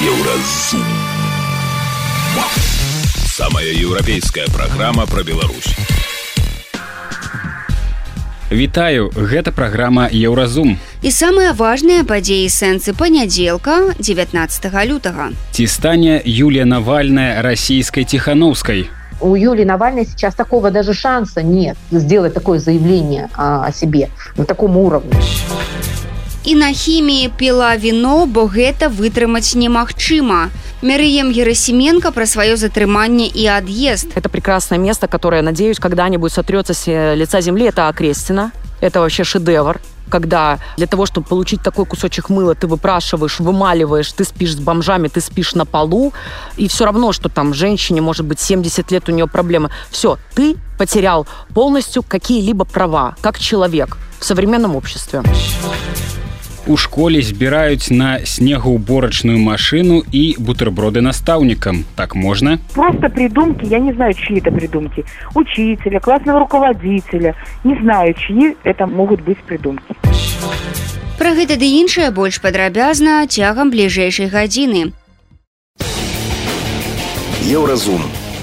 Еўразум. Самая еўрапейская праграма пра Беларусь. Вітаю, гэта праграма Еўразум. І самыя важныя падзеі сэнсы панядзелка 19 лютага. Ці стане Юлія Навальная расійскай ціхановскай. у Юлии Навальной сейчас такого даже шанса нет сделать такое заявление о, о себе на таком уровне. І на хіміі піла віно, бо гэта вытрымаць немагчыма. Мерыем Герасименко про свое затрыманне и отъезд. Это прекрасное место, которое, надеюсь, когда-нибудь сотрется с лица земли. Это Окрестина. Это вообще шедевр когда для того, чтобы получить такой кусочек мыла, ты выпрашиваешь, вымаливаешь, ты спишь с бомжами, ты спишь на полу, и все равно, что там женщине, может быть, 70 лет, у нее проблемы. Все, ты потерял полностью какие-либо права, как человек в современном обществе. У школе збіраюць на снегоуборачную машину и бутерброды наставникам. Так можно? Просто придумки, я не знаю, чьи это придумки. Учителя, классного руководителя. Не знаю, чьи это могут быть придумки. Пра гэта ды іншае больш падрабязна цягам бліжэйшай гадзіны. Еўразум.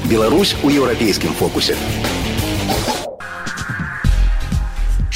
Беларусь у еўрапейскім фокусе.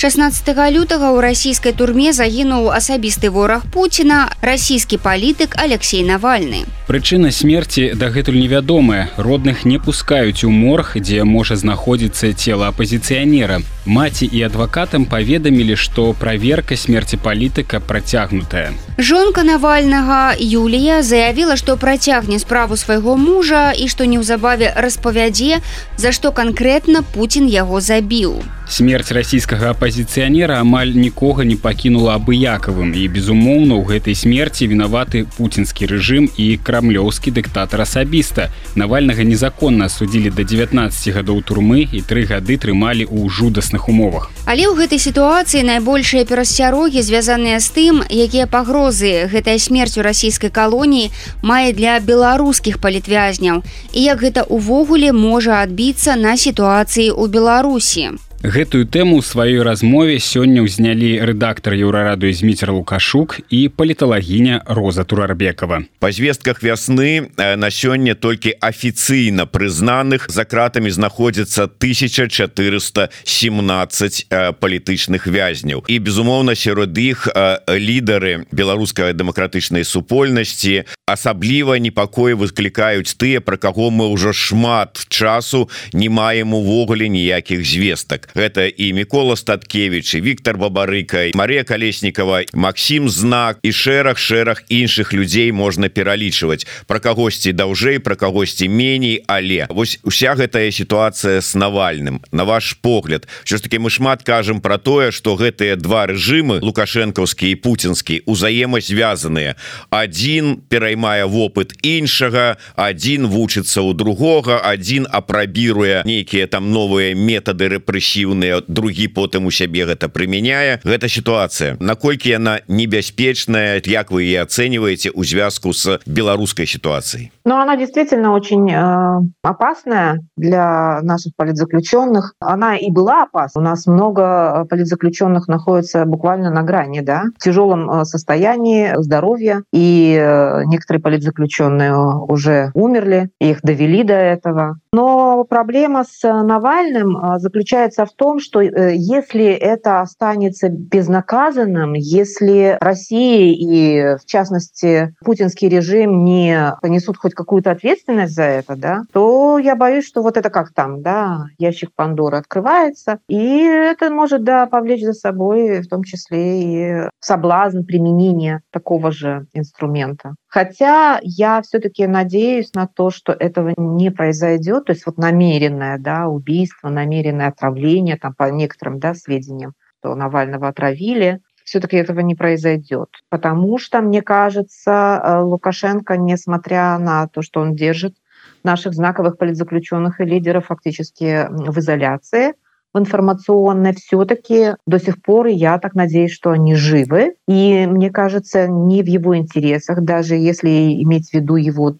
16 лютага ў расійскай турме загінуў асабісты вораг Пуціна расійскі палітык Алексей Навальны. Прычына смерці дагэтуль невядомая. Родных не пускаюць у морг, дзе можа знаходзіцца цела апазіцыянера. Маці і адвакатам паведамілі, што праверка смерці палітыка працягнутая. Жонка Навальнага Юлія заявіла, што працягне справу свайго мужа і што неўзабаве распавядзе, за што канкрэтна Пуін яго забіў. Смерць расійскага апазіцыянера амаль нікога не пакінула абыякавым і безумоўна ў гэтай смерці вінаваты пуцінскі рэжым і крамлёўскі дыктатар асабіста. Навальнага незаконна судзілі да 19 гадоў турмы і тры гады трымалі ў жудасных умовах. Але ў гэтай сітуацыі найбольшыя перасцярогі звязаныя з тым, якія пагрозы гэтая смерць у расійскай калоніі мае для беларускіх палітвязняў і як гэта ўвогуле можа адбіцца на сітуацыі ў Беларусі. Гэтую тэму ў сваёй размове сёння ўзнялі рэдактар еўрараду зміцер лукашук і паліталагіня роза турарбекова. Па звестках вясны на сёння толькі афіцыйна прызнаных за кратамі знаходзіцца 1417 палітычных вязняў і безумоўна сярод іх лідары беларускай дэмакратычнай супольнасці асабліва непакоі выклікаюць тыя пра каго мы ўжо шмат часу не маем увогуле ніякіх звестак гэта і Микола статкевич Віктор бабарыкай Мария колеснікова Макссім знак і шэраг шэраг іншых людзей можна пералічваць. Про кагосьці даўжэй про кагосьці меней але вось уся гэтая сітуацыя с навальным на ваш погляд. Що ж таки мы шмат кажам про тое что гэтыя два рэжымы лукашэнкаўскі і путинскі узаемазвязаныя. Один пераймае вопыт іншага один вучыцца у другога один апрабіруе нейкіе там новыя методы рэпрэсіі эфектыўныя другі потым у сябе гэта прымяняе гэта сітуацыя наколькі яна небяспечная як вы и оцениваете у звязку с беларускай ситуацией Ну она действительно очень э, опасная для наших политзаключенных она и была опасна у нас много политзаключенных находится буквально на грани да в тяжелом э, состоянии здоровья и э, некоторые политзаключенные уже умерли их довели до этого но проблема с Навальным э, заключается в том, что э, если это останется безнаказанным, если Россия и, в частности, путинский режим не понесут хоть какую-то ответственность за это, да, то я боюсь, что вот это как там, да, ящик Пандоры открывается, и это может, да, повлечь за собой в том числе и соблазн применения такого же инструмента. Хотя я все-таки надеюсь на то, что этого не произойдет, то есть вот намеренное да, убийство, намеренное отравление, там по некоторым да, сведениям, что Навального отравили, все-таки этого не произойдет. Потому что, мне кажется, э, Лукашенко, несмотря на то, что он держит наших знаковых политзаключенных и лидеров фактически в изоляции, в информационной, все-таки до сих пор я так надеюсь, что они живы. И мне кажется, не в его интересах, даже если иметь в виду его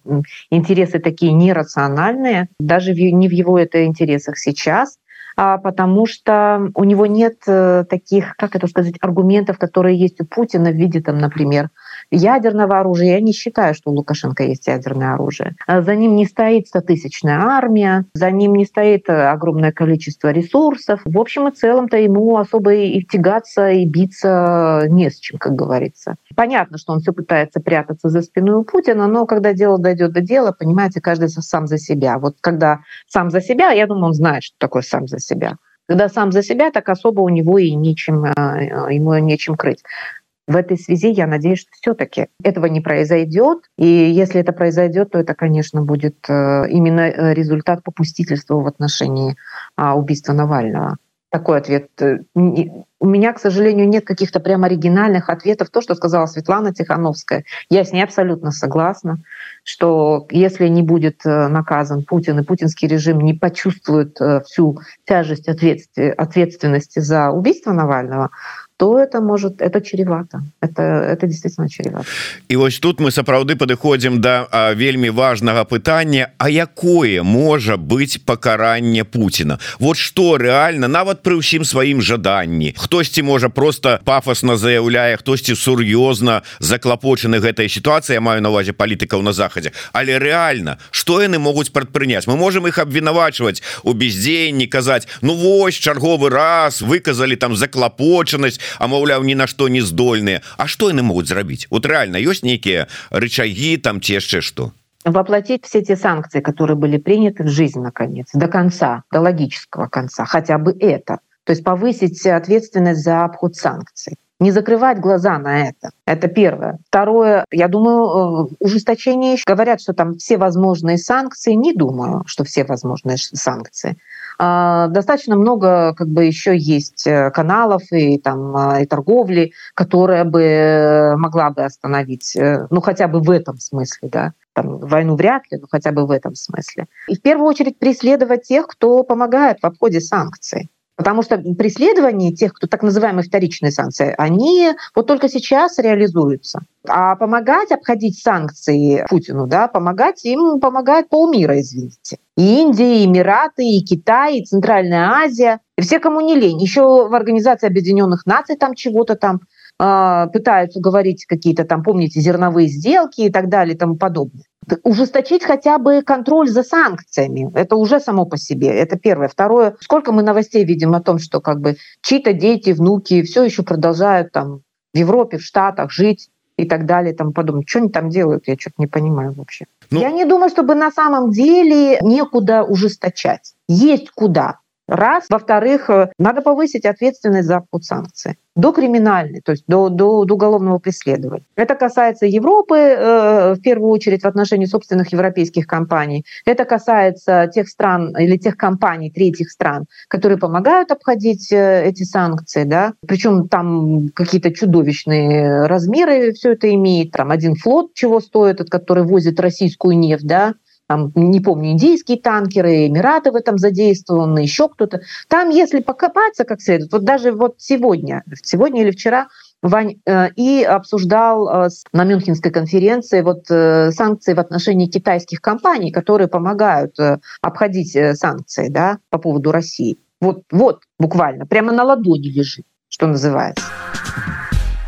интересы такие нерациональные, даже не в его это интересах сейчас, а потому что у него нет э, таких, как это сказать, аргументов, которые есть у Путина в виде, там, например, ядерного оружия. Я не считаю, что у Лукашенко есть ядерное оружие. А за ним не стоит стотысячная армия, за ним не стоит э, огромное количество ресурсов. В общем и целом-то ему особо и тягаться, и биться не с чем, как говорится. Понятно, что он все пытается прятаться за спиной у Путина, но когда дело дойдет до дела, понимаете, каждый сам за себя. Вот когда сам за себя, я думаю, он знает, что такое сам за себя. Когда сам за себя, так особо у него и нечем, э, ему нечем крыть. В этой связи я надеюсь, что все-таки этого не произойдет. И если это произойдет, то это, конечно, будет э, именно э, результат попустительства в отношении а, убийства Навального. Такой ответ. У меня, к сожалению, нет каких-то прям оригинальных ответов. То, что сказала Светлана Тихановская, я с ней абсолютно согласна, что если не будет наказан Путин и путинский режим не почувствует всю тяжесть ответственности за убийство Навального, то это может это чревато. Это это действительно чревато. І вось тут мы сапраўды падыходзім да а, вельмі важного пытання А якое можа быть пакаранне Путина вот что реально нават пры ўсім сваім жаданні. Хтосьці можа просто пафосно заяўляе хтосьці сур'ёзна заклапочаны гэтай сітуацыі маю на увазе палітыкаў на захадзе. Але реально что яны могуць прадпрыняць? Мы можем их абвінавачваць у бездзеянні казаць Ну вось чарговы раз выказалі там заклапочанасць а маўляў ні на што не здольныя А что яны могуць зрабіць вот реально ёсць нейкія рычаги там ці яшчэ что воплотить все те санкции которые были приняты в жизнь наконец до конца до логического конца хотя бы это то есть повысить ответственность за обход санкций не закрывать глаза на это. Это первое. Второе, я думаю, э, ужесточение говорят, что там все возможные санкции. Не думаю, что все возможные санкции. А, достаточно много как бы еще есть э, каналов и там а, и торговли, которая бы э, могла бы остановить, э, ну хотя бы в этом смысле, да, там, войну вряд ли, но хотя бы в этом смысле. И в первую очередь преследовать тех, кто помогает в обходе санкций. Потому что преследование тех, кто так называемые вторичные санкции, они вот только сейчас реализуются. А помогать обходить санкции Путину, да, помогать им помогает полмира, извините. И Индия, и Эмираты, и Китай, и Центральная Азия, и все, кому не лень. Еще в Организации Объединенных Наций там чего-то там пытаются говорить какие-то там, помните, зерновые сделки и так далее и тому подобное ужесточить хотя бы контроль за санкциями. Это уже само по себе. Это первое. Второе. Сколько мы новостей видим о том, что как бы чьи-то дети, внуки все еще продолжают там в Европе, в Штатах жить и так далее, там подумать, что они там делают, я что-то не понимаю вообще. Ну... Я не думаю, чтобы на самом деле некуда ужесточать. Есть куда. Раз. Во-вторых, э, надо повысить ответственность за обход санкций до криминальной, то есть до, до, до уголовного преследования. Это касается Европы э, в первую очередь в отношении собственных европейских компаний. Это касается тех стран или тех компаний третьих стран, которые помогают обходить э, эти санкции. Да? Причем там какие-то чудовищные размеры все это имеет. Там один флот чего стоит, который возит российскую нефть, да, там, не помню, индийские танкеры, Эмираты в этом задействованы, еще кто-то. Там, если покопаться как следует, вот даже вот сегодня, сегодня или вчера Вань э, и обсуждал э, на Мюнхенской конференции вот э, санкции в отношении китайских компаний, которые помогают обходить санкции да, по поводу России. Вот, вот буквально, прямо на ладони лежит, что называется.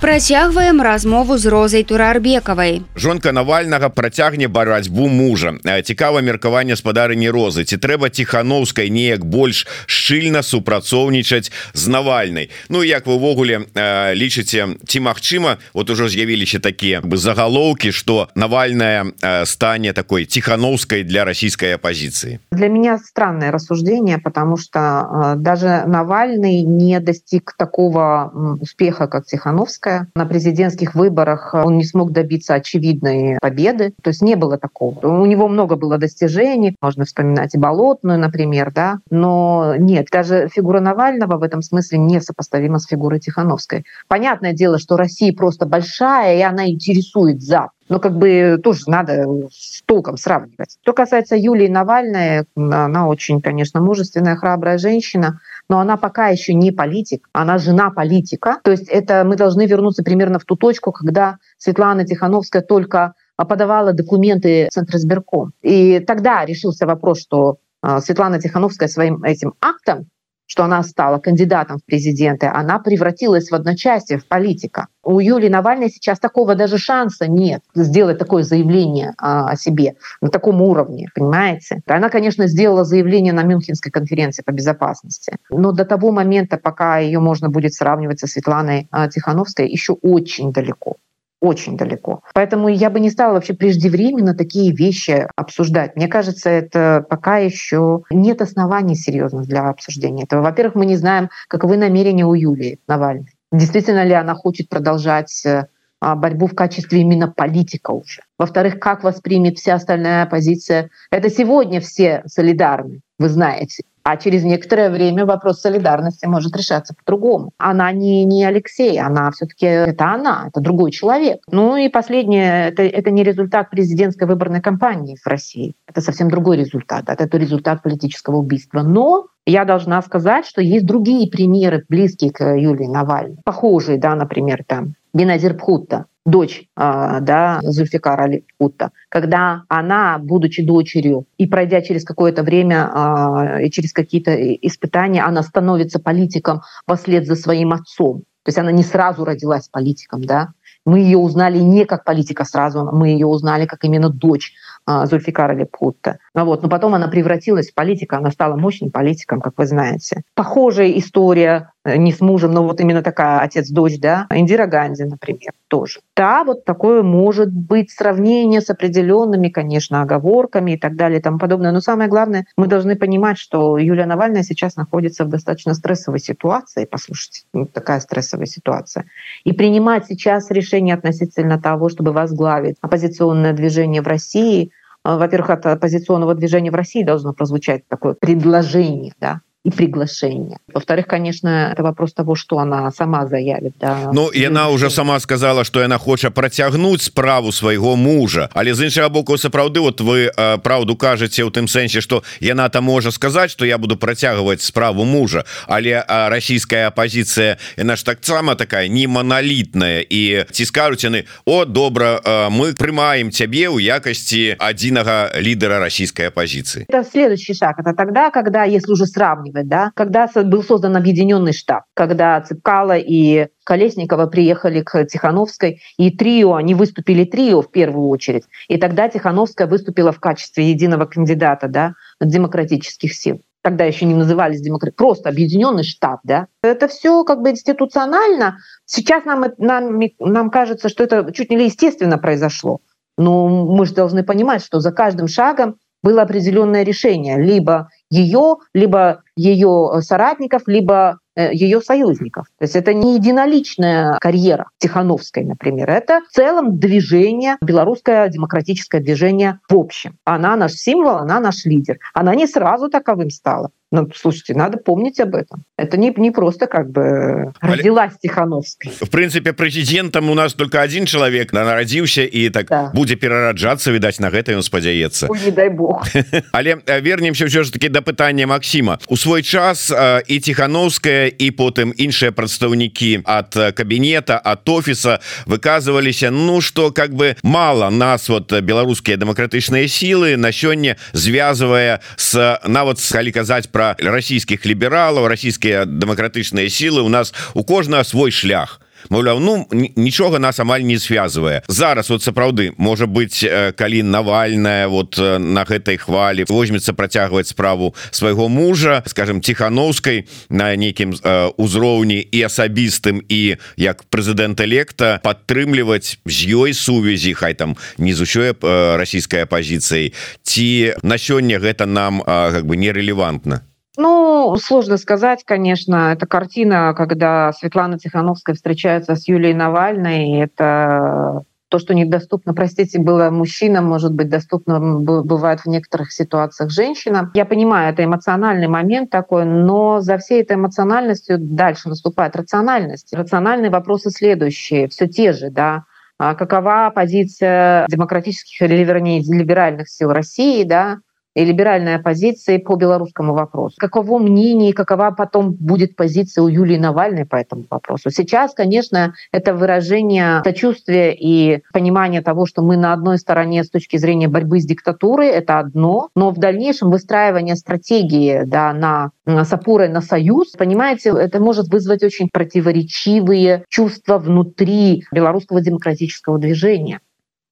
Працягваем размову з розай турарбекавай жонка навальнага працягне барацьбу мужа. Цікава меркаванне спадарыні розы. Ці трэба ціхановскай неяк больш шчыльна супрацоўнічаць з навальнай? Ну як вы увогуле лічыце ці магчыма вот ужо з'явіліся такія бы загалоўкі что навальная стане такой ціхановскай для расійскай апозіцыі для меня странное рассуждение потому что даже навальный не достиг такого успеха как тихохановская На президентских выборах он не смог добиться очевидной победы. То есть не было такого. У него много было достижений. Можно вспоминать и Болотную, например, да. Но нет, даже фигура Навального в этом смысле не сопоставима с фигурой Тихановской. Понятное дело, что Россия просто большая, и она интересует Запад. Но как бы тоже надо с толком сравнивать. Что касается Юлии Навальной, она очень, конечно, мужественная, храбрая женщина но она пока еще не политик, она жена политика. То есть это мы должны вернуться примерно в ту точку, когда Светлана Тихановская только подавала документы в Центр избирком. И тогда решился вопрос, что а, Светлана Тихановская своим этим актом что она стала кандидатом в президенты, она превратилась в одночасье, в политика. У Юлии Навальной сейчас такого даже шанса нет сделать такое заявление а, о себе на таком уровне, понимаете? Она, конечно, сделала заявление на Мюнхенской конференции по безопасности, но до того момента, пока ее можно будет сравнивать со Светланой а, Тихановской, еще очень далеко очень далеко. Поэтому я бы не стала вообще преждевременно такие вещи обсуждать. Мне кажется, это пока еще нет оснований серьезных для обсуждения этого. Во-первых, мы не знаем, каковы намерения у Юлии Навальной. Действительно ли она хочет продолжать э, а, борьбу в качестве именно политика уже. Во-вторых, как воспримет вся остальная оппозиция. Это сегодня все солидарны, вы знаете. А через некоторое время вопрос солидарности может решаться по-другому. Она не, не Алексей, она все-таки это она, это другой человек. Ну и последнее, это, это не результат президентской выборной кампании в России. Это совсем другой результат. Это результат политического убийства. Но я должна сказать, что есть другие примеры, близкие к Юлии Навальной. Похожие, да, например, там Беназир Пхутта, дочь а, да, Зульфикара Липутта, когда она, будучи дочерью и пройдя через какое-то время а, и через какие-то испытания, она становится политиком вслед за своим отцом. То есть она не сразу родилась политиком, да. Мы ее узнали не как политика сразу, мы ее узнали как именно дочь а, Зульфикара Лепутта. Вот. Но потом она превратилась в политика, она стала мощным политиком, как вы знаете. Похожая история не с мужем, но вот именно такая отец-дочь, да, Индира Ганди, например, тоже. Да, вот такое может быть сравнение с определенными, конечно, оговорками и так далее и тому подобное. Но самое главное, мы должны понимать, что Юлия Навальная сейчас находится в достаточно стрессовой ситуации. Послушайте, ну, такая стрессовая ситуация. И принимать сейчас решение относительно того, чтобы возглавить оппозиционное движение в России, э, во-первых, от оппозиционного движения в России должно прозвучать такое предложение, да, и приглашение. Во-вторых, конечно, это вопрос того, что она сама заявит. Да, ну она уже сама сказала, что она хоча процягнуть справу своего мужа. Але з іншага боку сапраўды вот вы э, правду кажете у тым сэнсе что яна там можа сказать что я буду процягваць справу мужа. Але российская оппозиция наш таксама такая не монолитная и ці скажуць яны о добра мы прымаем цябе у якасці адзінага лідера российской оппозиции это следующий шаг. Это тогда когда если уже сравнивать сравнивать, да, когда был создан объединенный штаб, когда Цыпкала и Колесникова приехали к Тихановской, и трио, они выступили трио в первую очередь, и тогда Тихановская выступила в качестве единого кандидата да, демократических сил тогда еще не назывались демократ, просто объединенный штаб, да. Это все как бы институционально. Сейчас нам, нам, нам кажется, что это чуть не естественно произошло. Но мы же должны понимать, что за каждым шагом было определенное решение. Либо ее, либо ее соратников, либо Э, ее союзников. То есть это не единоличная карьера Тихановской, например. Это в целом движение, белорусское демократическое движение в общем. Она наш символ, она наш лидер. Она не сразу таковым стала. Ну, слушайте, надо помнить об этом. Это не, не просто как бы родилась Тихановской. В принципе, президентом у нас только один человек народился и так да. будет перараджаться, видать, на это он спадзяется. Не дай бог. Але э, вернемся все же таки до пытания Максима. У свой час э, и Тихановская і потым іншыя прадстаўнікі от кабінета от офіса выказываліся Ну что как бы мало нас вот беларускія дэмакратычныя сілы на сёння звязывая с нават калі казаць про расійскіх лібералаў расійскія дэмакратычныя сілы у нас у кожнага свой шлях. Маўляў ну нічога нас амаль не связывае зараз вот сапраўды можа быть э, калі навальная вот э, на гэтай хвалі возьмецца працягваць справу свайго мужа скажем тихохановскай на нейкім э, узроўні і асабістым і як прэзідэнт электа падтрымліваць з ёй сувязі хай там не з усёй расійскай апозіцыяй ці на сёння гэта нам как бы нерелевантна Ну, сложно сказать, конечно. Это картина, когда Светлана Тихановская встречается с Юлией Навальной. Это то, что недоступно, простите, было мужчинам, может быть, доступно бывает в некоторых ситуациях женщинам. Я понимаю, это эмоциональный момент такой, но за всей этой эмоциональностью дальше наступает рациональность. Рациональные вопросы следующие, все те же, да, а какова позиция демократических или, вернее, либеральных сил России, да, и либеральной оппозиции по белорусскому вопросу. Каково мнение, какова потом будет позиция у Юлии Навальной по этому вопросу? Сейчас, конечно, это выражение сочувствия и понимания того, что мы на одной стороне с точки зрения борьбы с диктатурой, это одно, но в дальнейшем выстраивание стратегии да, на, с опорой на союз, понимаете, это может вызвать очень противоречивые чувства внутри белорусского демократического движения.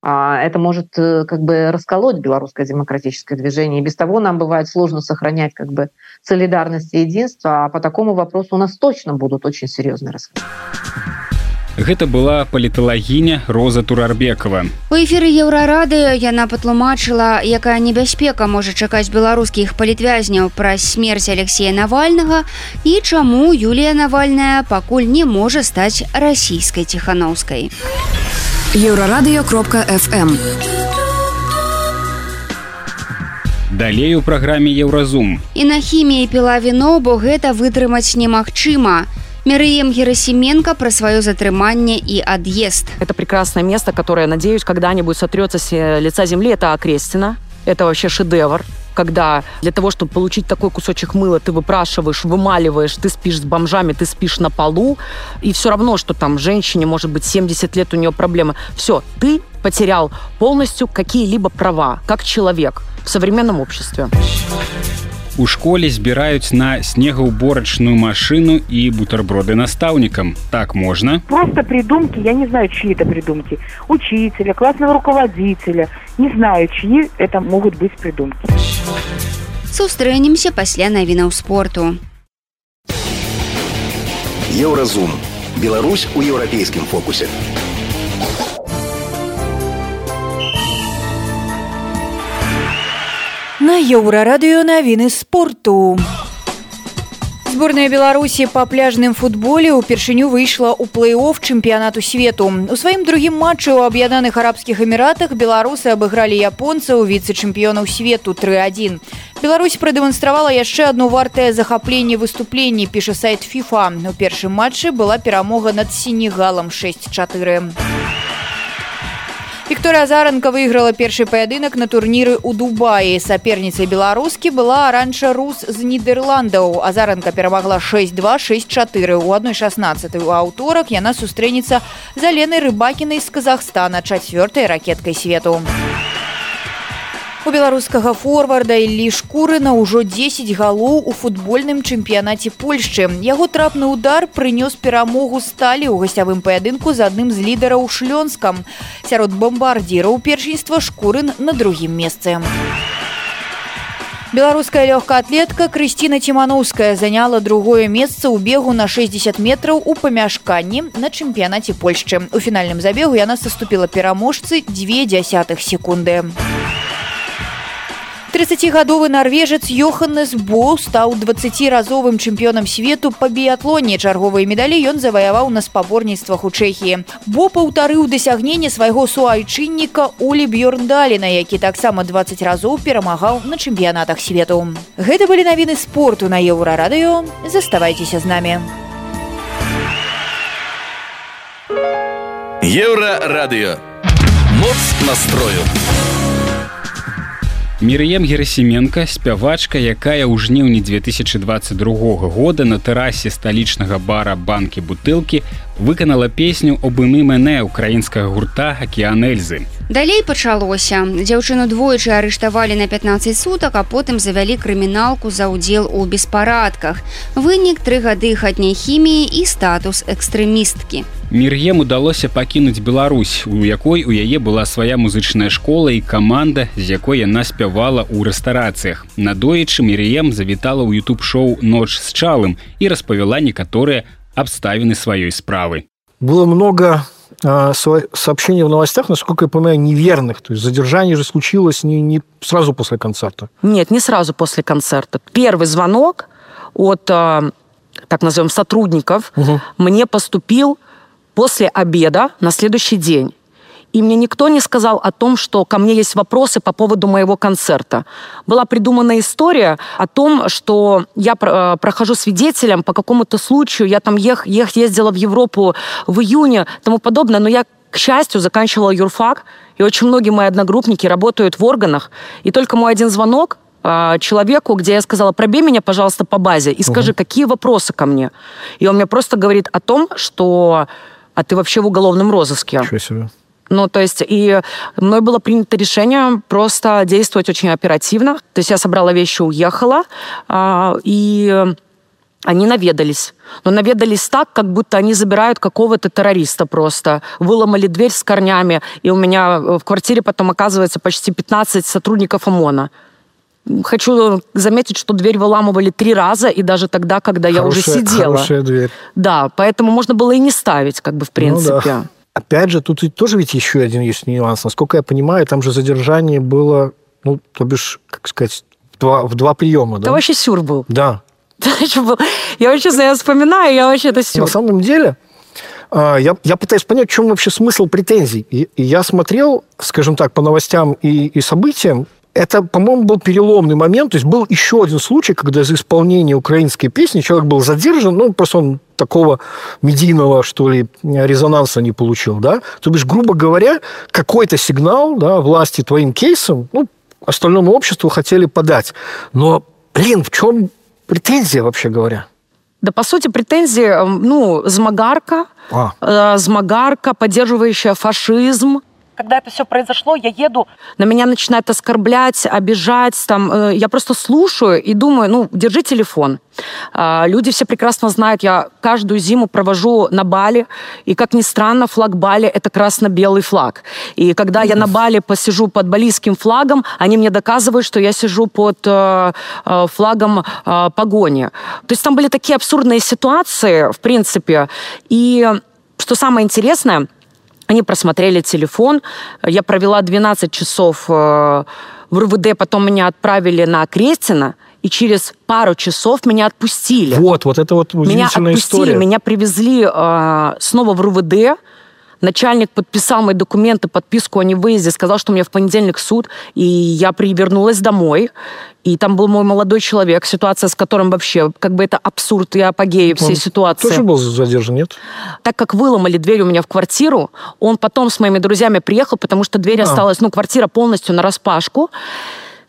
А, это может э, как бы расколоть белорусское демократическое движение. И без того нам бывает сложно сохранять как бы солидарность и единство, а по такому вопросу у нас точно будут очень серьезные расходы. Гэта была паліталагіня Роза Турарбекова. У эфіры еўрарадыё яна патлумачыла, якая небяспека можа чакаць беларускіх палітвязняў праз смерць Алексея Навальнага і чаму Юлія Навальная пакуль не можа стаць расійскай ціханаўскай еўрарадыё кропка fm далей у праграме еўразум і на хіміі піла віно бо гэта вытрымаць немагчыма Мирыем Герасименко про свое затрыманне и отъезд. Это прекрасное место, которое, надеюсь, когда-нибудь сотрется с лица земли. Это Окрестина. Это вообще шедевр когда для того, чтобы получить такой кусочек мыла, ты выпрашиваешь, вымаливаешь, ты спишь с бомжами, ты спишь на полу, и все равно, что там женщине, может быть, 70 лет у нее проблемы. Все, ты потерял полностью какие-либо права, как человек в современном обществе. У школе збіраюць на снегаўборачную машину и бутерброды наставникам. Так можно? Просто придумки, я не знаю, чьи это придумки. Учителя, классного руководителя. Не знаю, чьи это могут быть придумки. Сустрэнемся пасля навінаў спорту. Еўразум. Беларусь у еўрапейскім фокусе. На еўрарадыё навіны спорту. Сборная Беларусі па пляжным футболе ўпершыню выйшла ў плэй-офф чэмпіянату свету. У сваім другім матчы ў аб'яднаных арабскіх эміратах беларусы абыгралі японцаў віцэ-чэмпіёнаў свету 3-1. Беларусь прадэманстравала яшчэ адно вартае захапленне выступленні, піша сайт FIFA. У першым матчы была перамога над сенегалам 6-4. Вікторія Азаранка выйграла першы паядынак на турніры ў Дубаі. Саперніцай беларускі была аранча Рус з Нідерландаў. Азаранка перамагла 6264 у адной 16 у аўторак яна сустрэнецца з Аленай рыбакінай з Казахстана чацвёртай ракеткай свету. У беларускага форварда Іллі шкурына ўжо 10 галоў у футбольным чэмпіянаце Польшчы. Яго трапны удар прынёс перамогу сталі ў гасцявым паядынку з адным з лідараў шлёнскам. Сярод бомбардзіраў першынства шкурын на другім месцы. Беларуская лёгкаатлетка Крысціна Цімановская заняла другое месца ў бегу на 60 метраў у памяшканні на чэмпіянаце Польшчы. У фінальным забегу яна саступіла пераможцы дзве дзясятых секунды. 30гадовы нарвежец Йоханнес Бо стаў 20разовым чэмпіёнам свету па біятлоне чарговыя медалі ён заваяваў на спаборніцтвах у Чэхіі. Бо паўтарыў дасягненне свайго суайчынніка Улі Бьорндаліна, які таксама 20 разоў перамагаў на чэмпіянатах свету. Гэта былі навіны спорту на еўрарадыё, заставайцеся з намі. Еўрарадыё. Моц настрою. Мірыем Герасіменко спявачка, якая ў жніўні 2022 года на тэрасе сталічнага бара банкі бутылкі выканала песню обымы мэнэ украінскага гурта акіянэльзы. Далей пачалося. Дзяўчыну двойчы арыштавалі на 15 сутак, а потым завялі крыміналку за ўдзел у беспарадках. Вынік тры гады хатняй хіміі і статус экстрэмісткі. Мір'ем удалося пакінуць Беларусь, у якой у яе была свая музычная школа і каманда, з якой яна спявала ў рэстарацыях. Надоечы Мір'ем завітала ў YouTube-шоу ноч з чалым і распавяла некаторыя обставины своей справы. Было много э, сообщений в новостях, насколько я понимаю, неверных. То есть задержание же случилось не, не сразу после концерта. Нет, не сразу после концерта. Первый звонок от, э, так назовем, сотрудников угу. мне поступил после обеда на следующий день. И мне никто не сказал о том, что ко мне есть вопросы по поводу моего концерта. Была придумана история о том, что я э, прохожу свидетелем по какому-то случаю, я там ех, ех, ездила в Европу в июне, тому подобное, но я, к счастью, заканчивала юрфак, и очень многие мои одногруппники работают в органах, и только мой один звонок э, человеку, где я сказала, пробей меня, пожалуйста, по базе и скажи, угу. какие вопросы ко мне. И он мне просто говорит о том, что а ты вообще в уголовном розыске. Ничего себе. Ну, то есть, и мной было принято решение просто действовать очень оперативно. То есть я собрала вещи, уехала, э, и они наведались. Но наведались так, как будто они забирают какого-то террориста просто. Выломали дверь с корнями, и у меня в квартире потом оказывается почти 15 сотрудников ОМОНа. Хочу заметить, что дверь выламывали три раза, и даже тогда, когда хорошая, я уже сидела. Хорошая дверь. Да, поэтому можно было и не ставить, как бы, в принципе. Ну, да. Опять же, тут тоже ведь еще один есть нюанс. Насколько я понимаю, там же задержание было, ну, то бишь, как сказать, в два, в два приема, да? Это вообще сюр был. Да. Я вообще, честно, я вспоминаю, я вообще это сюр. На самом деле, а, я, я пытаюсь понять, в чем вообще смысл претензий. И, и я смотрел, скажем так, по новостям и, и событиям, это, по-моему, был переломный момент. То есть был еще один случай, когда за исполнение украинской песни человек был задержан, ну, просто он такого медийного, что ли, резонанса не получил, да? То бишь, грубо говоря, какой-то сигнал, да, власти твоим кейсом, ну, остальному обществу хотели подать. Но, блин, в чем претензия, вообще говоря? Да, по сути, претензии, ну, змагарка, а. э, змагарка, поддерживающая фашизм, когда это все произошло, я еду, на меня начинают оскорблять, обижать, там, э, я просто слушаю и думаю, ну, держи телефон. Э, люди все прекрасно знают, я каждую зиму провожу на Бали, и, как ни странно, флаг Бали — это красно-белый флаг. И когда я на Бали посижу под балийским флагом, они мне доказывают, что я сижу под э, э, флагом э, погони. То есть там были такие абсурдные ситуации, в принципе, и что самое интересное — они просмотрели телефон. Я провела 12 часов э, в РУВД, потом меня отправили на Крестина, и через пару часов меня отпустили. Вот, вот это вот Меня отпустили, история. меня привезли э, снова в РУВД, Начальник подписал мои документы, подписку о невыезде, сказал, что у меня в понедельник суд, и я привернулась домой. И там был мой молодой человек, ситуация с которым вообще, как бы это абсурд и апогеи всей он ситуации. тоже был задержан, нет? Так как выломали дверь у меня в квартиру, он потом с моими друзьями приехал, потому что дверь а. осталась, ну, квартира полностью на распашку.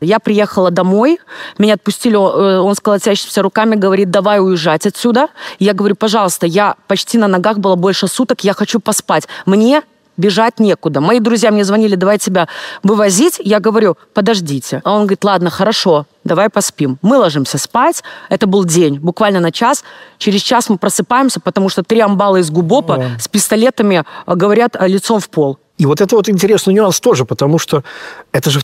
Я приехала домой, меня отпустили, э, он с колотящимися руками говорит, давай уезжать отсюда. Я говорю, пожалуйста, я почти на ногах была больше суток, я хочу поспать. Мне бежать некуда. Мои друзья мне звонили, давай тебя вывозить. Я говорю, подождите. А он говорит, ладно, хорошо, давай поспим. Мы ложимся спать. Это был день, буквально на час. Через час мы просыпаемся, потому что три амбала из Губопа да. с пистолетами э, говорят э, лицом в пол. И вот это вот интересный нюанс тоже, потому что это же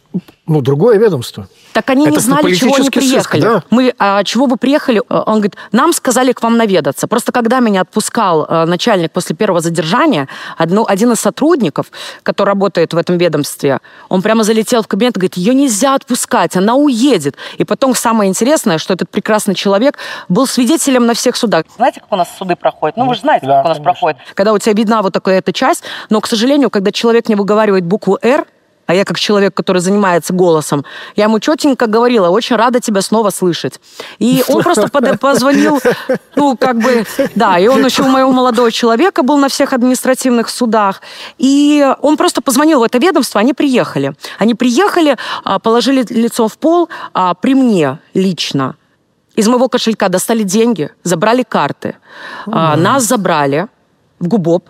ну, другое ведомство. Так они это не знали, чего они приехали. Сыск, да? Мы, а, чего вы приехали? Э, он говорит, нам сказали к вам наведаться. Просто когда меня отпускал а, начальник после первого задержания, одну, один из сотрудников, который работает в этом ведомстве, он прямо залетел в кабинет и говорит, ее нельзя отпускать, она уедет. И потом самое интересное, что этот прекрасный человек был свидетелем на всех судах. Знаете, как у нас суды проходят? Ну, вы же знаете, да, как у нас конечно. проходит. Когда у тебя видна вот такая эта часть, но, к сожалению, когда человек не выговаривает букву «Р», а я как человек, который занимается голосом, я ему четенько говорила, очень рада тебя снова слышать. И он просто позвонил, ну, как бы, да, и он еще у моего молодого человека был на всех административных судах, и он просто позвонил в это ведомство, они приехали. Они приехали, а, положили лицо в пол, а при мне лично из моего кошелька достали деньги, забрали карты, mm-hmm. нас забрали в ГУБОП,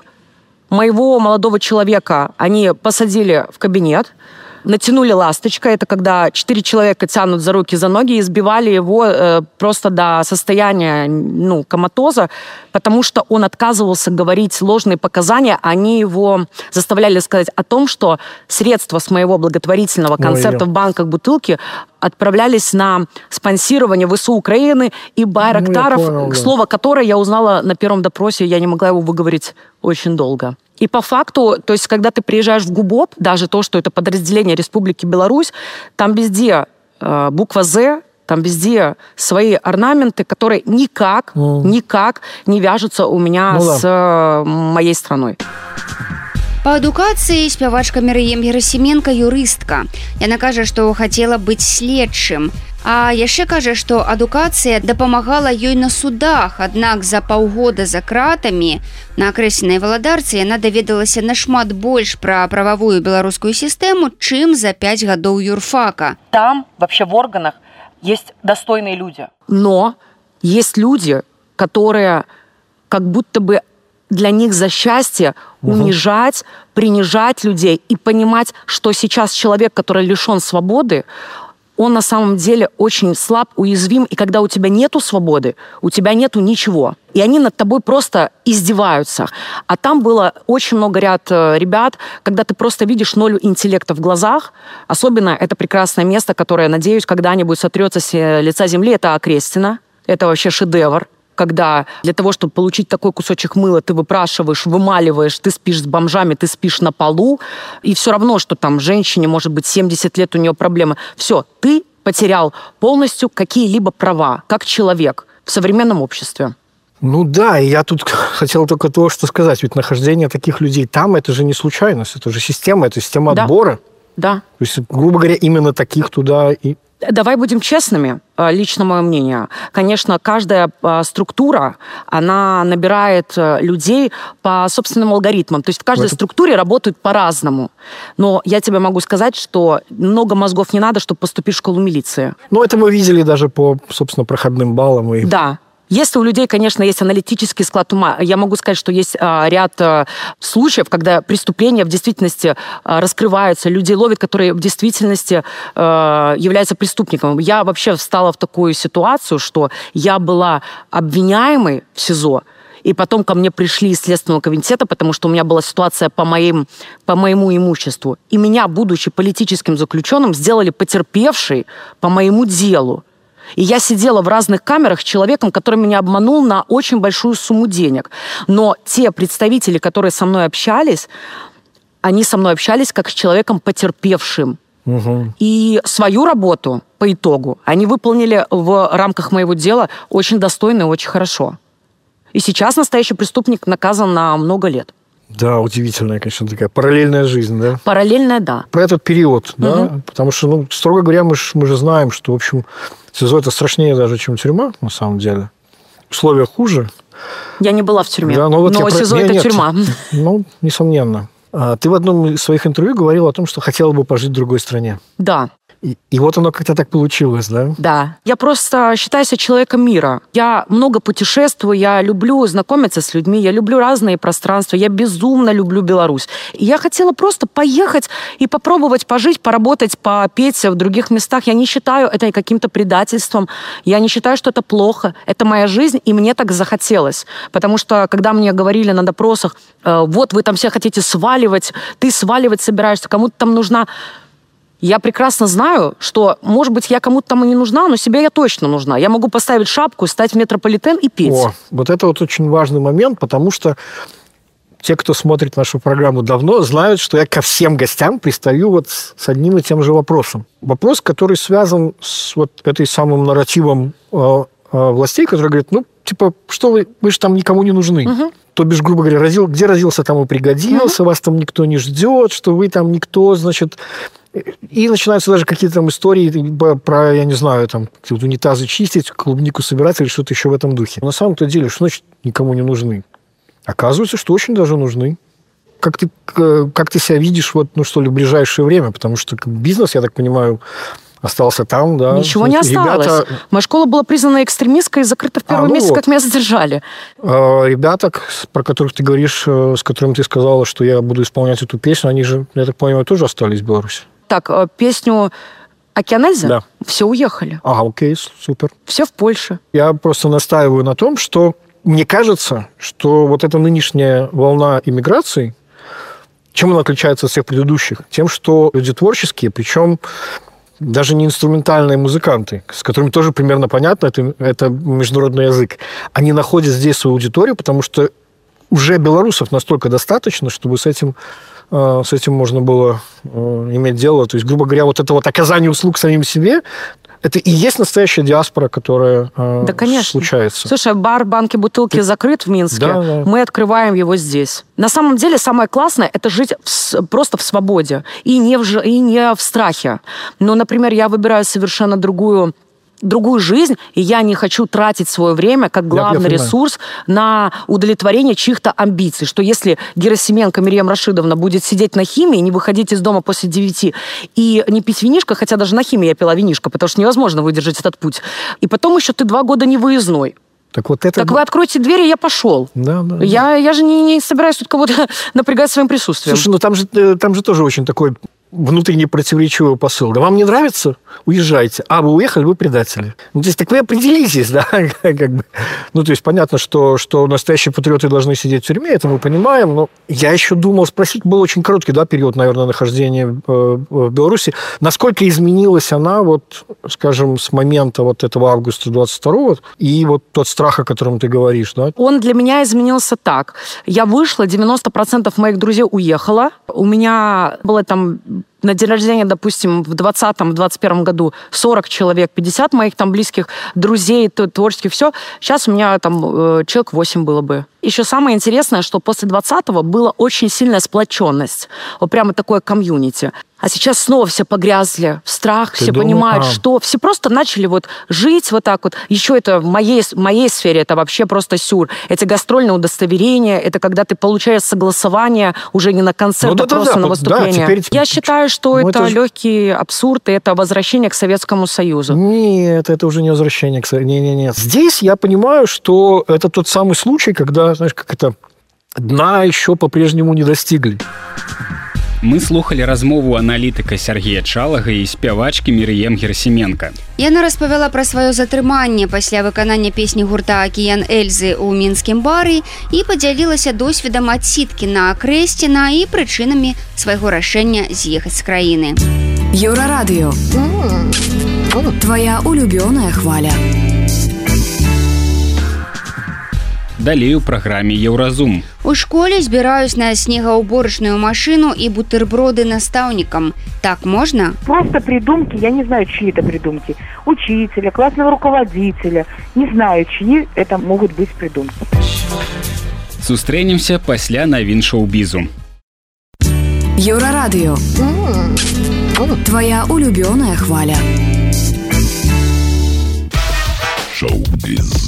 моего молодого человека. Они посадили в кабинет, натянули ласточка. Это когда четыре человека тянут за руки, за ноги и избивали его э, просто до состояния ну, коматоза, потому что он отказывался говорить ложные показания. Они его заставляли сказать о том, что средства с моего благотворительного концерта Ой, в банках бутылки отправлялись на спонсирование ВСУ Украины и Байрактаров, ну, понял, да. слово которое я узнала на первом допросе, я не могла его выговорить очень долго. И по факту, то есть, когда ты приезжаешь в ГУБОП, даже то, что это подразделение Республики Беларусь, там везде э, буква «З», там везде свои орнаменты, которые никак, mm. никак не вяжутся у меня ну, с да. моей страной. Па адукацыі спявачка Мерыем Герасіменко юрыстка. Яна кажа, што хацела быць следчым. А яшчэ кажа, што адукацыя дапамагала ёй на судах, аднак за паўгода за кратамі на акрэсленай валадарцы яна даведалася нашмат больш пра прававую беларускую сістэму, чым за 5 гадоў юрфака. Там вообще в органах есть достойные люди. Но есть люди, которые как будто бы для них за счастье угу. унижать, принижать людей и понимать, что сейчас человек, который лишен свободы, он на самом деле очень слаб, уязвим, и когда у тебя нету свободы, у тебя нету ничего. И они над тобой просто издеваются. А там было очень много ряд э, ребят, когда ты просто видишь ноль интеллекта в глазах. Особенно это прекрасное место, которое, надеюсь, когда-нибудь сотрется с э, лица земли, это Окрестина. Это вообще шедевр когда для того, чтобы получить такой кусочек мыла, ты выпрашиваешь, вымаливаешь, ты спишь с бомжами, ты спишь на полу, и все равно, что там женщине, может быть, 70 лет, у нее проблемы. Все, ты потерял полностью какие-либо права, как человек в современном обществе. Ну да, и я тут хотел только то, что сказать. Ведь нахождение таких людей там, это же не случайность, это же система, это система да. отбора. Да. То есть, грубо говоря, именно таких туда и Давай будем честными, э, лично мое мнение. Конечно, каждая э, структура, она набирает э, людей по собственным алгоритмам. То есть в каждой Это... структуре работают по-разному. Но я тебе могу сказать, что много мозгов не надо, чтобы поступить в школу милиции. Ну, это мы видели даже по, собственно, проходным баллам. И... Да, если у людей, конечно, есть аналитический склад ума, я могу сказать, что есть а, ряд а, случаев, когда преступления в действительности а, раскрываются, люди ловят, которые в действительности являются преступником. Я вообще встала в такую ситуацию, что я была обвиняемой в СИЗО, и потом ко мне пришли из Следственного комитета, потому что у меня была ситуация по, моим, по моему имуществу. И меня, будучи политическим заключенным, сделали потерпевшей по моему делу. И я сидела в разных камерах с человеком, который меня обманул на очень большую сумму денег. Но те представители, которые со мной общались, они со мной общались как с человеком потерпевшим. Угу. И свою работу по итогу они выполнили в рамках моего дела очень достойно и очень хорошо. И сейчас настоящий преступник наказан на много лет. Да, удивительная, конечно, такая параллельная жизнь, да? Параллельная, да. Про этот период, угу. да? Потому что, ну, строго говоря, мы, ж, мы же знаем, что, в общем, СИЗО это страшнее даже, чем тюрьма, на самом деле. Условия хуже. Я не была в тюрьме, да, но, вот но СИЗО про... это нет, тюрьма. Ну, несомненно. А ты в одном из своих интервью говорил о том, что хотела бы пожить в другой стране. Да. И, и вот оно как-то так получилось, да? Да. Я просто считаю себя человеком мира. Я много путешествую, я люблю знакомиться с людьми, я люблю разные пространства, я безумно люблю Беларусь. И я хотела просто поехать и попробовать пожить, поработать, попеть в других местах. Я не считаю это каким-то предательством, я не считаю, что это плохо. Это моя жизнь, и мне так захотелось. Потому что, когда мне говорили на допросах, «Э, вот вы там все хотите сваливать, ты сваливать собираешься, кому-то там нужна я прекрасно знаю, что, может быть, я кому-то там и не нужна, но себе я точно нужна. Я могу поставить шапку, стать в метрополитен и петь. О, вот это вот очень важный момент, потому что те, кто смотрит нашу программу давно, знают, что я ко всем гостям пристаю вот с одним и тем же вопросом. Вопрос, который связан с вот этой самым нарративом э, э, властей, которые говорят, ну, типа, что вы, вы же там никому не нужны. Угу. То бишь, грубо говоря, родил, где родился, там и пригодился, угу. вас там никто не ждет, что вы там никто, значит, и начинаются даже какие-то там истории про, я не знаю, там, унитазы чистить, клубнику собирать или что-то еще в этом духе. На самом-то деле, что значит никому не нужны? Оказывается, что очень даже нужны. Как ты, как ты себя видишь, вот, ну что ли, в ближайшее время? Потому что бизнес, я так понимаю, остался там, да. Ничего не осталось. Ребята... Моя школа была признана экстремистской и закрыта в первый а, ну месяц, вот. как меня задержали. А, ребята, про которых ты говоришь, э, с которыми ты сказала, что я буду исполнять эту песню, они же, я так понимаю, тоже остались в Беларуси. Так, э, песню Океанельза? Да. Все уехали. А, окей, супер. Все в Польше. Я просто настаиваю на том, что мне кажется, что вот эта нынешняя волна иммиграции, чем она отличается от всех предыдущих? Тем, что люди творческие, причем даже не инструментальные музыканты, с которыми тоже примерно понятно, это, это международный язык, они находят здесь свою аудиторию, потому что уже белорусов настолько достаточно, чтобы с этим с этим можно было э, иметь дело. То есть, грубо говоря, вот это вот оказание услуг самим себе, это и есть настоящая диаспора, которая э, да, конечно. случается. Слушай, бар банки бутылки Ты... закрыт в Минске. Да, да. Мы открываем его здесь. На самом деле самое классное это жить в, просто в свободе и не в, и не в страхе. Но, например, я выбираю совершенно другую другую жизнь, и я не хочу тратить свое время как главный я, я ресурс на удовлетворение чьих-то амбиций. Что если Герасименко Мирьям Рашидовна будет сидеть на химии, не выходить из дома после 9 и не пить винишко, хотя даже на химии я пила винишко, потому что невозможно выдержать этот путь. И потом еще ты два года не выездной. Так вот это... Так вы откройте двери, я пошел. Да, да. Я, я же не, не собираюсь тут кого-то напрягать своим присутствием. Слушай, ну там же, э, там же тоже очень такой внутренне противоречивый посыл. Да вам не нравится? Уезжайте. А, вы уехали, вы предатели. Ну, то есть, так вы определитесь, да, как бы. Ну, то есть, понятно, что, что настоящие патриоты должны сидеть в тюрьме, это мы понимаем, но я еще думал спросить, был очень короткий, да, период, наверное, нахождения э, в Беларуси, насколько изменилась она, вот, скажем, с момента вот этого августа 22 и вот тот страх, о котором ты говоришь, да? Он для меня изменился так. Я вышла, 90% моих друзей уехала, у меня было там um, на день рождения, допустим, в 2020-2021 году 40 человек, 50 моих там близких друзей, творческих, все. Сейчас у меня там э, человек 8 было бы. Еще самое интересное, что после 20-го была очень сильная сплоченность. Вот прямо такое комьюнити. А сейчас снова все погрязли в страх, Ты все думал? понимают, а. что все просто начали вот жить вот так вот. Еще это в моей, в моей сфере это вообще просто сюр. Эти гастрольные удостоверения, это когда ты получаешь согласование уже не на концерт, ну, да, а просто да, на выступление. Да, теперь... Я считаю, что ну, это, это легкий абсурд, и это возвращение к Советскому Союзу. Нет, это уже не возвращение к Советскому Нет, нет, нет. Здесь я понимаю, что это тот самый случай, когда, знаешь, как это, дна еще по-прежнему не достигли Мы слухали размову аналітыка Сергея Чалага і спявачкі Мірыем Герсіменко. Яна распавяла пра сваё затрыманне пасля выканання песні гурта акіян Эльзы ў мінскім бары і падзялілася досведам адсіткі на Крэсціна і прычынамі свайго рашэння з'ехаць з краіны. Еўрарадыё. Твая улюбёная хваля далей у праграме еўразум у школе збіраюсь на снегаўборачную машину і бутерброды настаўнікам так можно просто придумки я не знаю чьи это придумки учителя классного руководителя не знаю чьи это могут быть придумки сустрэнемся пасля навін шоу-бізу еўрарадыё твоя улюбёная хваля шоу-біз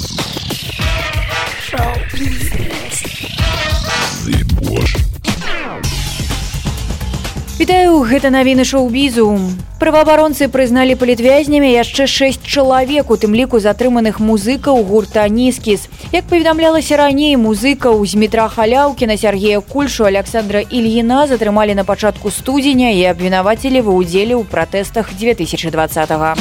Вітаю гэта навіны шоу-бізу. Праваабаронцы прызналі палітвязнямі яшчэ шэсць чалавек, у тым ліку затрыманых музыкаў гурта нізкіс. Як паведамлялася раней музыкаў з метра халяўкіна Сергея Кульшу Александра Ільіна затрымалі на пачатку студзеня і абвінавацілі ва ўдзеле ў пратэстах 2020. -го.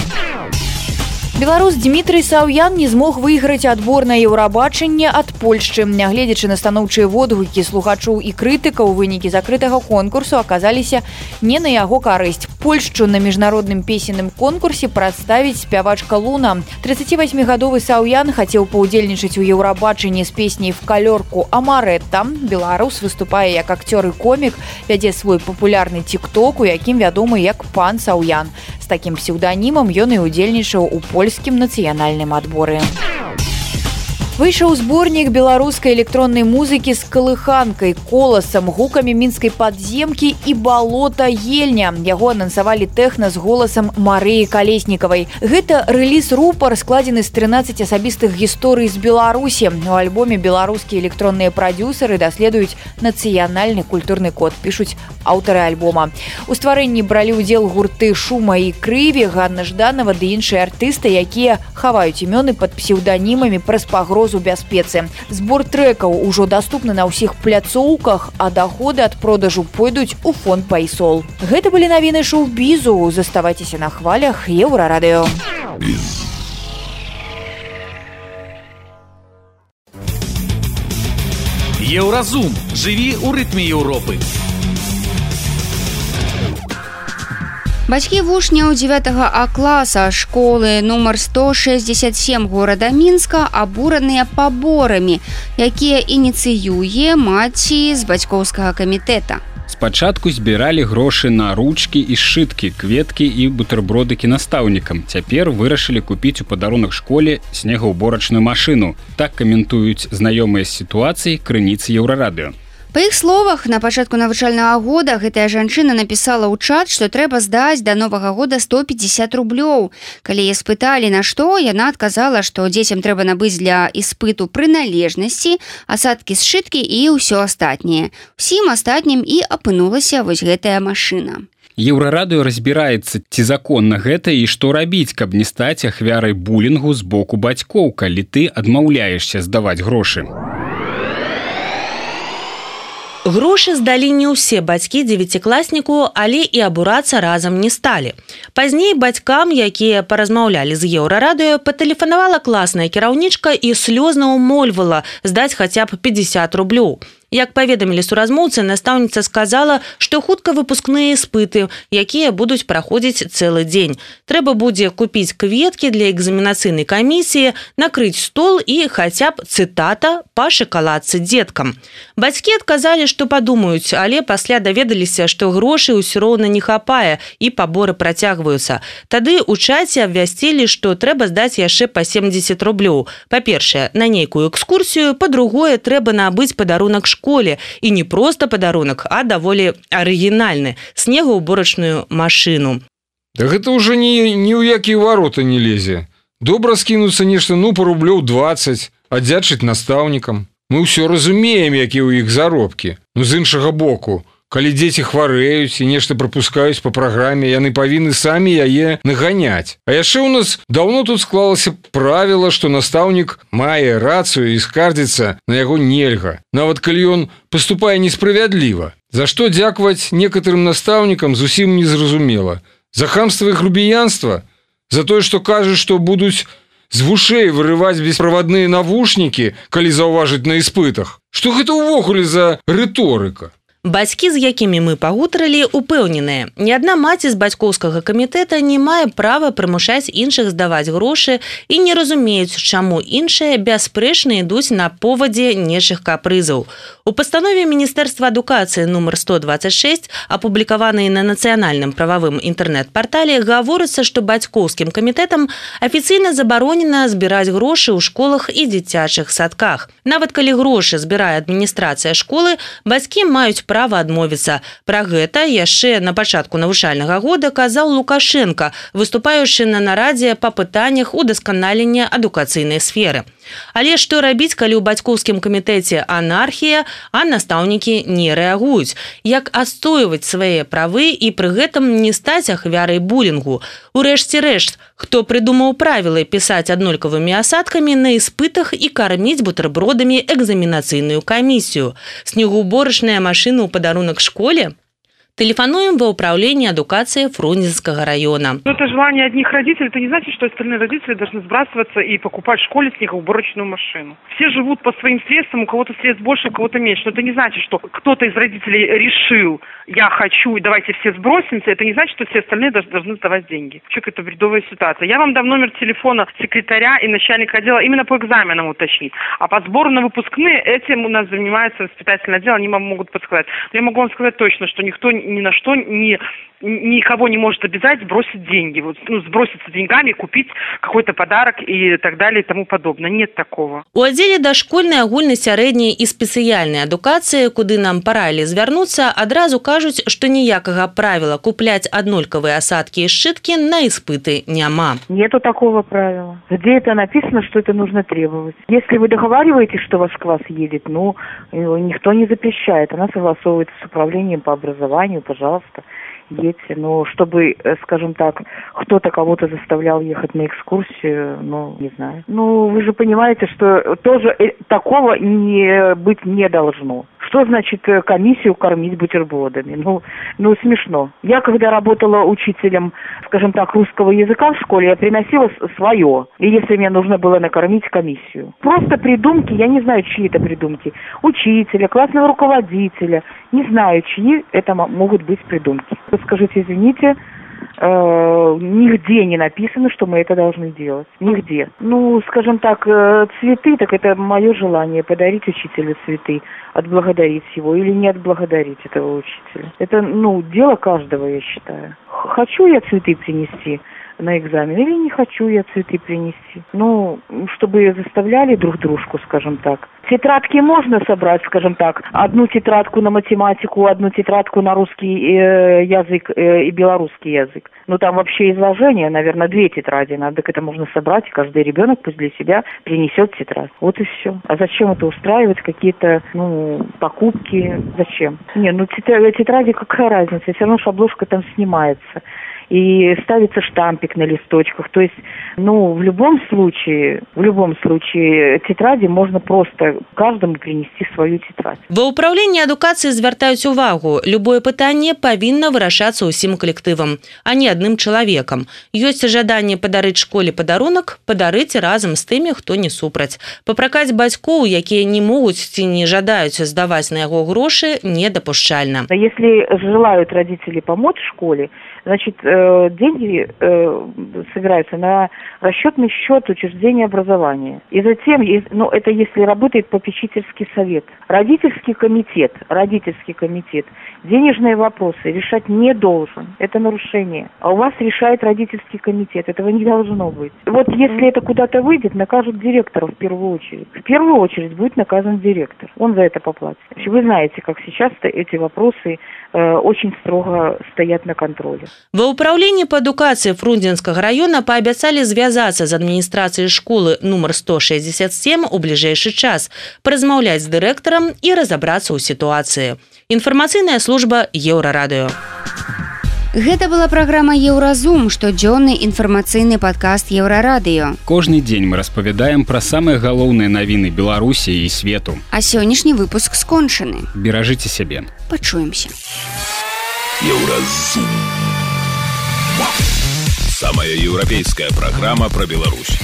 Беларус Дмітрый Саўян не змог выйграць адбор на еўрабачанне ад Польшчы. Нягледзячы на станоўчыя водгукі слухачоў і крытыкаў вынікі закрытага конкурсу аказаліся не на яго карысць. Польшчу на міжнародным песенным конкурсе прадставіць спявачка Луна. 38гадовы Саўян хацеў паўдзельнічаць у еўрабачанні з песняй в калёрку Амарэтта. Беларус выступае як акцёр і комік, вядзе свой папулярны тикток, у якім вядомы як пан Саўян. З такім псеўданімам ён і удзельнічаў у польскім польскім нацыянальным адборы. Выйшаў зборнік беларускай электроннай музыкі з калыханкай, коласам, гукамі мінскай падземкі і балота ельня. Яго анансавалі тэхна з голасам Марыі калеснікавай. Гэта рэліз рупар складзены з 13 асабістых гісторый з Беларусі. У альбоме беларускія электронныя прадюсеры даследуюць нацыянальны культурны код пішуць аўтары альбома. У стварэнні бралі ўдзел гурты шума і крыві Ганна жданова ды іншыя артысты, якія хаваюць імёны пад псеўданімамі праз пагрозу пагрозу бяспецы. Збор трэкаў ужо даступны на ўсіх пляцоўках, а даходы ад продажу пойдуць у фонд пайсол. Гэта былі навіны шоу-бізу, заставайцеся на хвалях еўрарадыё. Еўразум жыві ў рытме Еўропы. Бацькі вучняў 9 а класа школы нумар 167 горада мінска абураныя паборамі, якія ініцыюе маці з бацькоўскага камітэта. Спачатку збіралі грошы на ручкі і сшыткі, кветкі і бутэрбродыкі настаўнікам. Цяпер вырашылі купіць у падарунах школе снегаўборачную машыну. Так каментуюць знаёмыя з сітуацыі крыніцы еўрарадыё. Па іх словах на пачатку навучальнага года гэтая жанчына напісала ў чат, што трэба здаць да новага года 150 рублёў. Калі я спыталі на што, яна адказала, што дзецям трэба набыць для іспыту прыналежнасці, асадкі сшыткі і ўсё астатняе. Усім астатнім і апынулася вось гэтая машына. Еўрарадыё разбіраецца ці законна гэта і што рабіць, каб не стаць ахвярай булінгу з боку бацькоў, калі ты адмаўляешся здаваць грошы. Грошы здалі не ўсе бацькі дзевяцікласніку, але і абурацца разам не сталі. Пазней бацькам, якія паразмаўлялі з еўрарадыё, патэлефанавала класная кіраўнічка і слёзна ўмольвала здаць хаця б 50 рублёў. Як паведамілі суразмоўцы, настаўніца сказала, што хутка выпускныя іспыты, якія будуць праходзіць цэлы дзень. Трэба будзе купіць кветкі для экзаменацыйнай камісіі, накрыць стол і хаця б цытата па шакаладцы дзеткам. Бацькі адказалі, што падумаюць, але пасля даведаліся, што грошай усё роўна не хапае і паборы працягваюцца. Тады ў чаце абвясцілі, што трэба здаць яшчэ па 70 рублёў. Па-першае, на нейкую экскурсію, па-другое, трэба набыць падарунак школы школе. І не просто падарунак а даволі арыгінальны снегаўборачную машину. Да гэта уже не ні ў якія варота не лезе добра скінуцца нешта ну по рублёў 20 аддзячыць настаўнікам мы ўсё разумеем які ў іх заробкі ну з іншага боку калі дзеці хварэюць і нешта прапускаюць по праграме яны павінны самі яе наганяць А яшчэ ў нас давно тут склалася правіла што настаўнік мае рацыю і скардзіцца на яго нельга нават калі ён поступае несправядліва за што дзякаваць некаторым настаўнікам зусім незразумела за хамства і грубіянства за тое што кажа што будуць з вушэй вырываць беспроводныя навушнікі калі заўважыць на іспытах что гэта ўвогуле за рыторыка Бацькі, з якімі мы пагутралі, упэўненыя. Ні адна маці з бацькоўскага камітэта не мае права прымушаць іншых здаваць грошы і не разумеюць, чаму іншыя бясспрэчна ідуць на повадзе нечых капрызаў. У пастанове міністэрства адукацыі нумар 126, апублікаванай на нацыянальным прававым інтэрнэт-партале, гаворыцца, што бацькоўскім камітэтам афіцыйна забаронена збіраць грошы ў школах і дзіцячых садках. Нават калі грошы збірае адміністрацыя школы, бацькі маюць права адмовіцца. Пра гэта яшчэ на пачатку навучальнага года казаў Лукашенко, выступаючы на нарадзе па пытаннях удасканалення адукацыйнай сферы. Але што рабіць, калі ў бацькоўскім камітэце анархія, а настаўнікі не рэагуюць, як астойваць свае правы і пры гэтым не стаць ахвярай булінгу. Урэшце рэшт, хто прыдумаў правілы пісаць аднолькавымі асадкамі на іспытах і карміць бутэрбродамі экзаменацыйную камісію. Снегуборачная машына ў падарунак школе, Телефонуем во управление адукации Фрунзенского района. Но это желание одних родителей, это не значит, что остальные родители должны сбрасываться и покупать в школе снегоуборочную машину. Все живут по своим средствам, у кого-то средств больше, у кого-то меньше. Но это не значит, что кто-то из родителей решил, я хочу, и давайте все сбросимся. Это не значит, что все остальные должны сдавать деньги. Что это бредовая ситуация. Я вам дам номер телефона секретаря и начальника отдела именно по экзаменам уточнить. А по сбору на выпускные этим у нас занимается воспитательное отдел, они вам могут подсказать. Но я могу вам сказать точно, что никто ни на что не никого не может обязать бросить деньги, вот, ну, сброситься деньгами, купить какой-то подарок и так далее и тому подобное. Нет такого. У отделе дошкольной, агульной, средней и специальной адукации, куды нам парали звернуться, одразу кажуть, что ніякого правила куплять однольковые осадки и сшитки на испыты няма. Нету такого правила. Где это написано, что это нужно требовать? Если вы договариваетесь, что ваш класс едет, ну, никто не запрещает. Она согласовывается с управлением по образованию, пожалуйста едьте. Но чтобы, э, скажем так, кто-то кого-то заставлял ехать на экскурсию, ну, не знаю. Ну, вы же понимаете, что тоже э, такого не быть не должно. Что значит э, комиссию кормить бутербродами? Ну, ну, смешно. Я, когда работала учителем, скажем так, русского языка в школе, я приносила свое. И если мне нужно было накормить комиссию. Просто придумки, я не знаю, чьи это придумки. Учителя, классного руководителя. Не знаю, чьи это могут быть придумки. Скажите, извините, э, нигде не написано, что мы это должны делать. Нигде. Ну, скажем так, э, цветы, так это мое желание подарить учителю цветы, отблагодарить его или не отблагодарить этого учителя. Это, ну, дело каждого, я считаю. Хочу я цветы принести, на экзамен, или не хочу я цветы принести. Ну, чтобы заставляли друг дружку, скажем так. Тетрадки можно собрать, скажем так, одну тетрадку на математику, одну тетрадку на русский э, язык э, и белорусский язык. Ну, там вообще изложение, наверное, две тетради надо, это можно собрать, и каждый ребенок пусть для себя принесет тетрадь. Вот и все. А зачем это устраивать, какие-то, ну, покупки, зачем? Не, ну, тетради какая разница, все равно обложка там снимается и ставится штампик на листочках. То есть, ну, в любом случае, в любом случае, тетради можно просто каждому принести свою тетрадь. Ва ўправленні адукацыі звяртаюць увагу. Любое пытанне павінна вырашацца ўсім калектывам, а не адным чалавекам. Ёсць жаданне падарыць школе падарунак, падарыць разам з тымі, хто не супраць. Папракаць бацькоў, якія не могуць ці не жадаюць здаваць на яго грошы, недапушчальна. Если желают родители помочь школе, значит, э, деньги э, собираются на расчетный счет учреждения образования. И затем, ну, это если работает попечительский совет. Родительский комитет, родительский комитет денежные вопросы решать не должен. Это нарушение. А у вас решает родительский комитет. Этого не должно быть. Вот если это куда-то выйдет, накажут директора в первую очередь. В первую очередь будет наказан директор. Он за это поплатит. Вы знаете, как сейчас эти вопросы э, очень строго стоят на контроле. Ва ўправленні па адукацыі фрунзенскага района паабяцалі звязацца з адміністрацыяй школы нумар 167 у бліжэйшы час, паразмаўляць з дырэктарам і разабрацца ў сітуацыі. Інфармацыйная служба еўрарадыё. Гэта была праграма Еўразум, штодзённы інфармацыйны падкаст еўрарадыё. Кожны дзень мы распавядаем пра самыя галоўныя навіны Беларусі і свету. А сённяшні выпуск скончаны. Беражыце сябе. Пачуемся. Еўразум. Самая еўрапейская праграма пра Беларусь.